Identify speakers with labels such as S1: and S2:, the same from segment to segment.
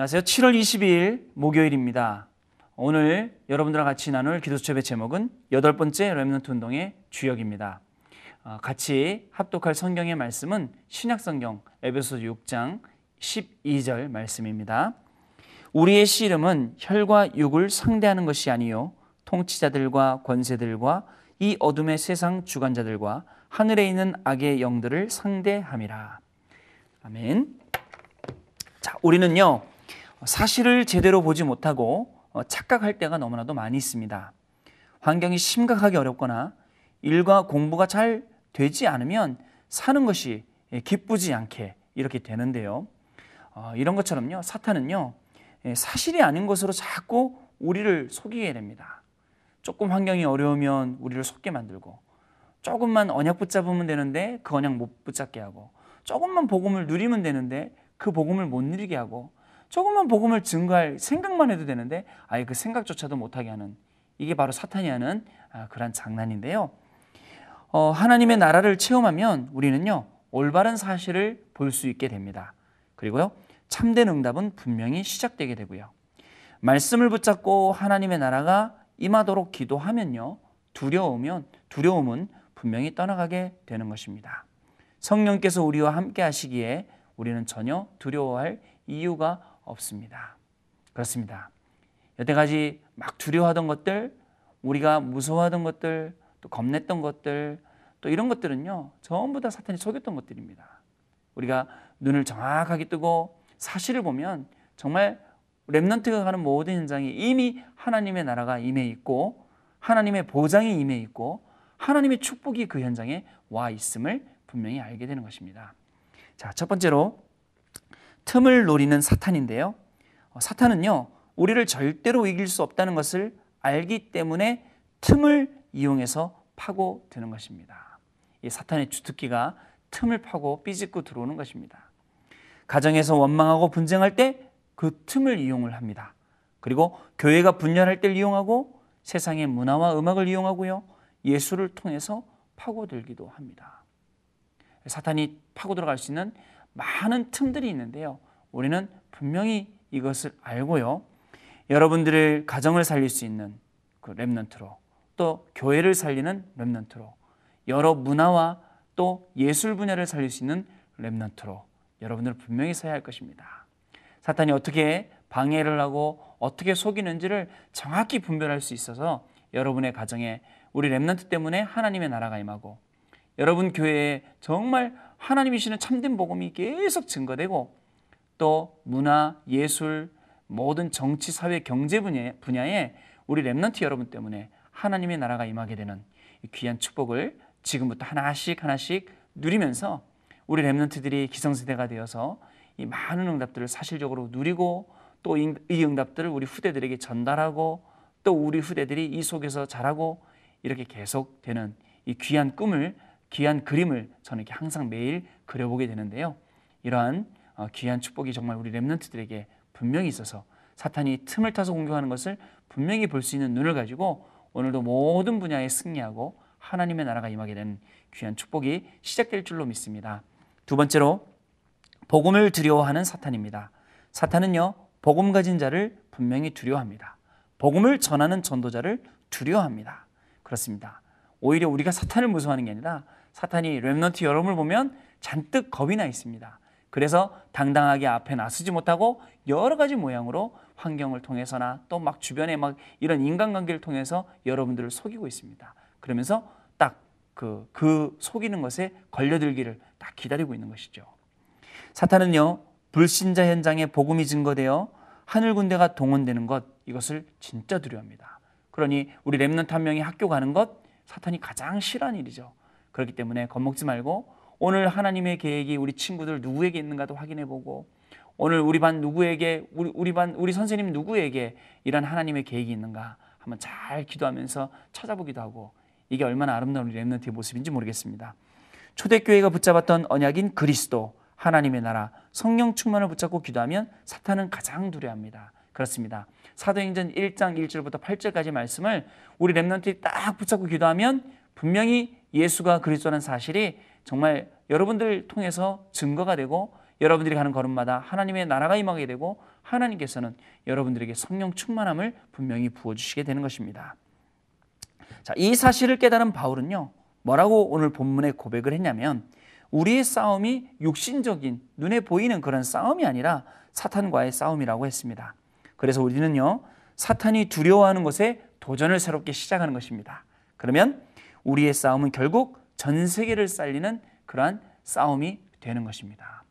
S1: 안녕하세요. 7월 22일 목요일입니다. 오늘 여러분들과 같이 나눌 기도수첩의 제목은 여덟 번째 렘넌트 운동의 주역입니다. 어, 같이 합독할 성경의 말씀은 신약성경 에베소 6장 12절 말씀입니다. 우리의 씨름은 혈과 육을 상대하는 것이 아니요 통치자들과 권세들과 이 어둠의 세상 주관자들과 하늘에 있는 악의 영들을 상대함이라. 아멘. 자, 우리는요, 사실을 제대로 보지 못하고 어, 착각할 때가 너무나도 많이 있습니다. 환경이 심각하게 어렵거나 일과 공부가 잘 되지 않으면 사는 것이 예, 기쁘지 않게 이렇게 되는데요. 어, 이런 것처럼요, 사탄은요, 예, 사실이 아닌 것으로 자꾸 우리를 속이게 됩니다. 조금 환경이 어려우면 우리를 속게 만들고, 조금만 언약 붙잡으면 되는데 그 언약 못 붙잡게 하고, 조금만 복음을 누리면 되는데 그 복음을 못 누리게 하고, 조금만 복음을 증거할 생각만 해도 되는데 아예 그 생각조차도 못하게 하는 이게 바로 사탄이 하는 아, 그런 장난인데요. 어, 하나님의 나라를 체험하면 우리는요 올바른 사실을 볼 수 있게 됩니다. 그리고요 참된 응답은 분명히 시작되게 되고요. 말씀을 붙잡고 하나님의 나라가 임하도록 기도하면요 두려우면 두려움은 분명히 떠나가게 되는 것입니다. 성령께서 우리와 함께 하시기에 우리는 전혀 두려워할 이유가 없습니다. 그렇습니다. 여태까지 막 두려워하던 것들, 우리가 무서워하던 것들, 또 겁냈던 것들, 또 이런 것들은요, 전부 다 사탄이 속였던 것들입니다. 우리가 눈을 정확하게 뜨고 사실을 보면 정말 랩런트가 가는 모든 현장이 이미 하나님의 나라가 임해 있고 하나님의 보장이 임해 있고 하나님의 축복이 그 현장에 와 있음을 분명히 알게 되는 것입니다. 자, 첫 번째로 틈을 노리는 사탄인데요. 어, 사탄은요, 우리를 절대로 이길 수 없다는 것을 알기 때문에 틈을 이용해서 파고 드는 것입니다. 이 사탄의 주특기가 틈을 파고 삐짓고 들어오는 것입니다. 가정에서 원망하고 분쟁할 때 그 틈을 이용을 합니다. 그리고 교회가 분열할 때를 이용하고 세상의 문화와 음악을 이용하고요. 예술을 통해서 파고들기도 합니다. 사탄이 파고 들어갈 수 있는 많은 틈들이 있는데요. 우리는 분명히 이것을 알고요. 여러분들의 가정을 살릴 수 있는 그 Remnant로 또 교회를 살리는 Remnant로 여러 문화와 또 예술 분야를 살릴 수 있는 Remnant로 여러분들 분명히 서야 할 것입니다. 사탄이 어떻게 방해를 하고 어떻게 속이는지를 정확히 분별할 수 있어서 여러분의 가정에 우리 Remnant 때문에 하나님의 나라가 임하고 여러분 교회에 정말 하나님이시는 참된 복음이 계속 증거되고 또 문화, 예술, 모든 정치, 사회, 경제 분야 에 우리 Remnant 여러분 때문에 하나님의 나라가 임하게 되는 귀한 축복을 지금부터 하나씩 하나씩 누리면서 우리 랩런트들이 기성세대가 되어서 이 많은 응답들을 사실적으로 누리고 또 이 응답들을 우리 후대들에게 전달하고 또 우리 후대들이 이 속에서 자라고 이렇게 계속되는 이 귀한 꿈을 귀한 그림을 저는 이렇게 항상 매일 그려보게 되는데요. 이러한 어, 귀한 축복이 정말 우리 렘넌트들에게 분명히 있어서 사탄이 틈을 타서 공격하는 것을 분명히 볼 수 있는 눈을 가지고 오늘도 모든 분야에 승리하고 하나님의 나라가 임하게 되는 귀한 축복이 시작될 줄로 믿습니다. 두 번째로 복음을 두려워하는 사탄입니다. 사탄은요, 복음 가진 자를 분명히 두려워합니다. 복음을 전하는 전도자를 두려워합니다. 그렇습니다. 오히려 우리가 사탄을 무서워하는 게 아니라 사탄이 렘넌트 여러분을 보면 잔뜩 겁이 나 있습니다. 그래서 당당하게 앞에 나서지 못하고 여러 가지 모양으로 환경을 통해서나 또 막 주변에 막 이런 인간관계를 통해서 여러분들을 속이고 있습니다. 그러면서 딱 그, 그 속이는 것에 걸려들기를 딱 기다리고 있는 것이죠. 사탄은요, 불신자 현장에 복음이 증거되어 하늘 군대가 동원되는 것, 이것을 진짜 두려워합니다. 그러니 우리 Remnant 한 명이 학교 가는 것, 사탄이 가장 싫어하는 일이죠. 그렇기 때문에 겁먹지 말고 오늘 하나님의 계획이 우리 친구들 누구에게 있는가도 확인해 보고 오늘 우리 반 누구에게 우리, 우리 반 우리 선생님 누구에게 이런 하나님의 계획이 있는가 한번 잘 기도하면서 찾아보기도 하고 이게 얼마나 아름다운 랩런트의 모습인지 모르겠습니다. 초대교회가 붙잡았던 언약인 그리스도 하나님의 나라 성령 충만을 붙잡고 기도하면 사탄은 가장 두려워합니다. 그렇습니다. 사도행전 1장 1절부터 8절까지 말씀을 우리 랩런트들이 딱 붙잡고 기도하면 분명히 예수가 그리스도라는 사실이 정말 여러분들 통해서 증거가 되고 여러분들이 가는 걸음마다 하나님의 나라가 임하게 되고 하나님께서는 여러분들에게 성령 충만함을 분명히 부어주시게 되는 것입니다. 자, 이 사실을 깨달은 바울은요, 뭐라고 오늘 본문에 고백을 했냐면, 우리의 싸움이 육신적인, 눈에 보이는 그런 싸움이 아니라 사탄과의 싸움이라고 했습니다. 그래서 우리는요, 사탄이 두려워하는 것에 도전을 새롭게 시작하는 것입니다. 그러면 우리의 싸움은 결국 전 세계를 살리는 그러한 싸움이 되는 것입니다.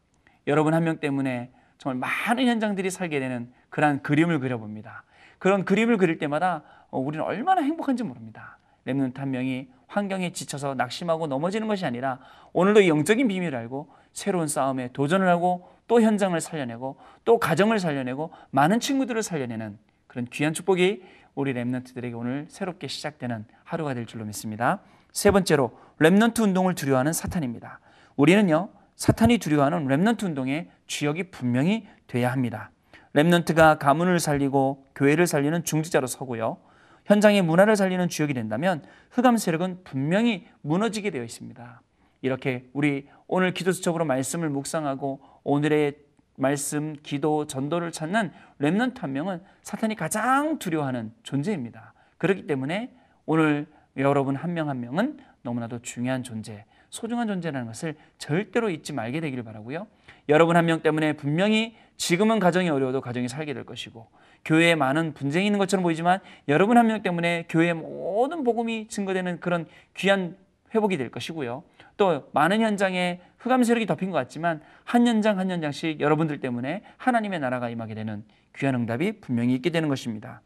S1: 여러분 한 명 때문에 정말 많은 현장들이 살게 되는 그러한 그림을 그려봅니다. 그런 그림을 그릴 때마다 어, 우리는 얼마나 행복한지 모릅니다. 랩런트 한 명이 환경에 지쳐서 낙심하고 넘어지는 것이 아니라 오늘도 영적인 비밀을 알고 새로운 싸움에 도전을 하고 또 현장을 살려내고 또 가정을 살려내고 많은 친구들을 살려내는 그런 귀한 축복이 우리 랩런트들에게 오늘 새롭게 시작되는 하루가 될 줄로 믿습니다. 세 번째로 Remnant 운동을 두려워하는 사탄입니다. 우리는요 사탄이 두려워하는 Remnant 운동의 주역이 분명히 돼야 합니다. Remnant가 가문을 살리고 교회를 살리는 중직자로 서고요. 현장의 문화를 살리는 주역이 된다면 흑암 세력은 분명히 무너지게 되어 있습니다. 이렇게 우리 오늘 기도 수첩으로 말씀을 묵상하고 오늘의 말씀, 기도, 전도를 찾는 Remnant 한 명은 사탄이 가장 두려워하는 존재입니다. 그렇기 때문에 오늘 여러분 한명한 명은 너무나도 중요한 존재, 소중한 존재라는 것을 절대로 잊지 말게 되기를 바라고요. 여러분 한 명 때문에 분명히 지금은 가정이 어려워도 가정이 살게 될 것이고 교회에 많은 분쟁이 있는 것처럼 보이지만 여러분 한 명 때문에 교회의 모든 복음이 증거되는 그런 귀한 회복이 될 것이고요. 또 많은 현장에 흑암 세력이 덮인 것 같지만 한 현장 한 현장씩 여러분들 때문에 하나님의 나라가 임하게 되는 귀한 응답이 분명히 있게 되는 것입니다.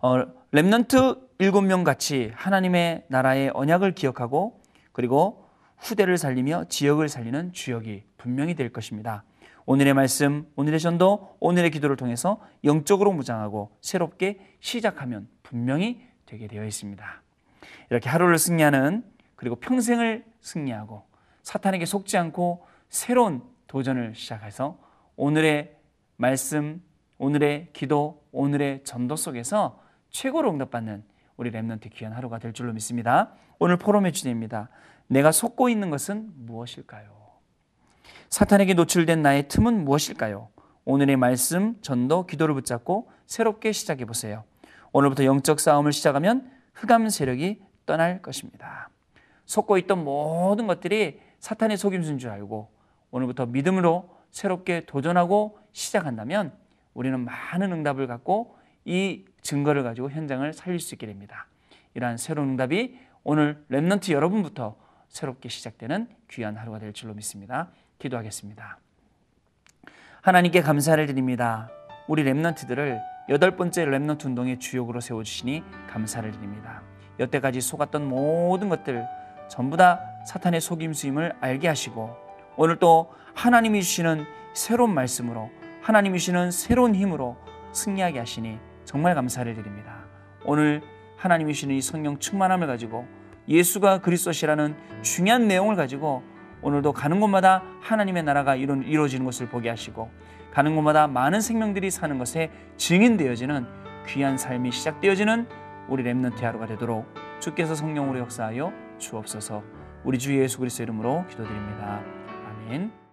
S1: 어, 렘넌트 일곱 명 같이 하나님의 나라의 언약을 기억하고 그리고 후대를 살리며 지역을 살리는 주역이 분명히 될 것입니다. 오늘의 말씀, 오늘의 전도, 오늘의 기도를 통해서 영적으로 무장하고 새롭게 시작하면 분명히 되게 되어 있습니다. 이렇게 하루를 승리하는 그리고 평생을 승리하고 사탄에게 속지 않고 새로운 도전을 시작해서 오늘의 말씀, 오늘의 기도, 오늘의 전도 속에서 최고로 응답받는 우리 랩런트 귀한 하루가 될 줄로 믿습니다. 오늘 포럼의 주제입니다. 내가 속고 있는 것은 무엇일까요? 사탄에게 노출된 나의 틈은 무엇일까요? 오늘의 말씀, 전도, 기도를 붙잡고 새롭게 시작해 보세요. 오늘부터 영적 싸움을 시작하면 흑암 세력이 떠날 것입니다. 속고 있던 모든 것들이 사탄의 속임수인 줄 알고 오늘부터 믿음으로 새롭게 도전하고 시작한다면 우리는 많은 응답을 갖고 이 증거를 가지고 현장을 살릴 수 있게 됩니다. 이러한 새로운 응답이 오늘 Remnant 여러분부터 새롭게 시작되는 귀한 하루가 될 줄로 믿습니다. 기도하겠습니다. 하나님께 감사를 드립니다. 우리 Remnant들을 여덟 번째 Remnant 운동의 주역으로 세워주시니 감사를 드립니다. 여태까지 속았던 모든 것들 전부 다 사탄의 속임수임을 알게 하시고 오늘 또 하나님이 주시는 새로운 말씀으로 하나님이 주시는 새로운 힘으로 승리하게 하시니 정말 감사를 드립니다. 오늘 하나님이 주시는 이 성령 충만함을 가지고 예수가 그리스도시라는 중요한 내용을 가지고 오늘도 가는 곳마다 하나님의 나라가 이루어지는 것을 보게 하시고 가는 곳마다 많은 생명들이 사는 것에 증인되어지는 귀한 삶이 시작되어지는 우리 렘넌트 하루가 되도록 주께서 성령으로 역사하여 주옵소서 우리 주 예수 그리스도 이름으로 기도드립니다. 아멘.